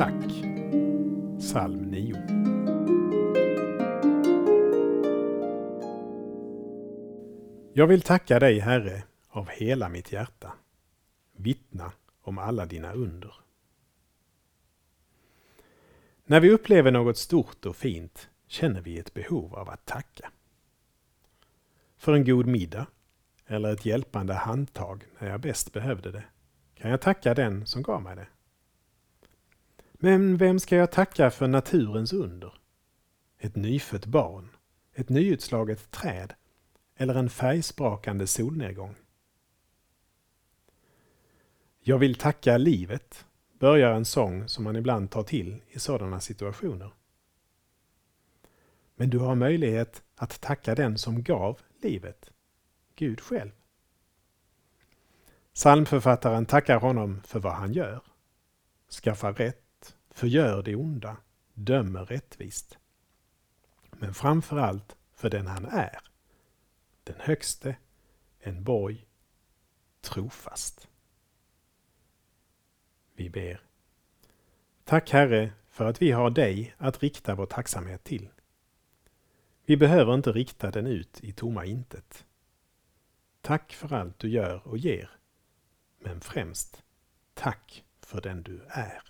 Tack. Psalm 9. Jag vill tacka dig, Herre, av hela mitt hjärta. Vittna om alla dina under. När vi upplever något stort och fint känner vi ett behov av att tacka. För en god middag eller ett hjälpande handtag när jag bäst behövde det kan jag tacka den som gav mig det. Men vem ska jag tacka för naturens under? Ett nyfött barn, ett nyutslaget träd eller en färgsprakande solnedgång? Jag vill tacka livet, börjar en sång som man ibland tar till i sådana situationer. Men du har möjlighet att tacka den som gav livet, Gud själv. Psalmförfattaren tackar honom för vad han gör. Skaffar rätt, förgör det onda, dömer rättvist. Men framför allt för den han är. Den högste, en borg, trofast. Vi ber. Tack Herre för att vi har dig att rikta vår tacksamhet till. Vi behöver inte rikta den ut i tomma intet. Tack för allt du gör och ger. Men främst, tack för den du är.